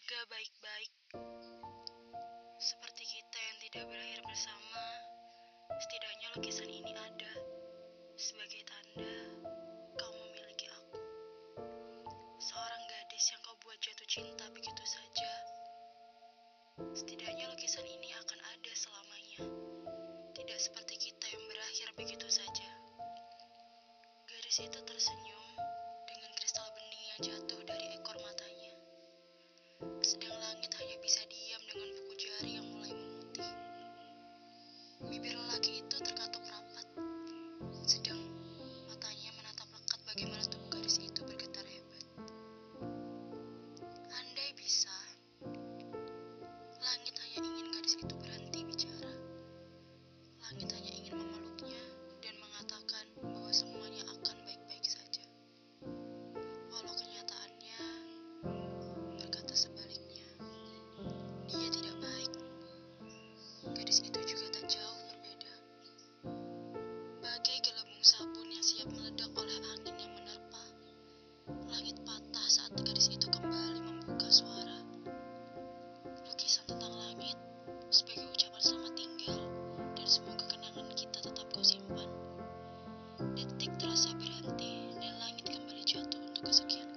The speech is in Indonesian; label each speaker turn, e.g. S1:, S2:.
S1: menjaga baik-baik. Seperti kita yang tidak berakhir bersama, setidaknya lukisan ini ada sebagai tanda kau memiliki aku. Seorang gadis yang kau buat jatuh cinta begitu saja. Setidaknya lukisan ini akan ada selamanya. Tidak seperti kita yang berakhir begitu saja. Gadis itu tersenyum dengan kristal bening yang jatuh dari coisa aqui.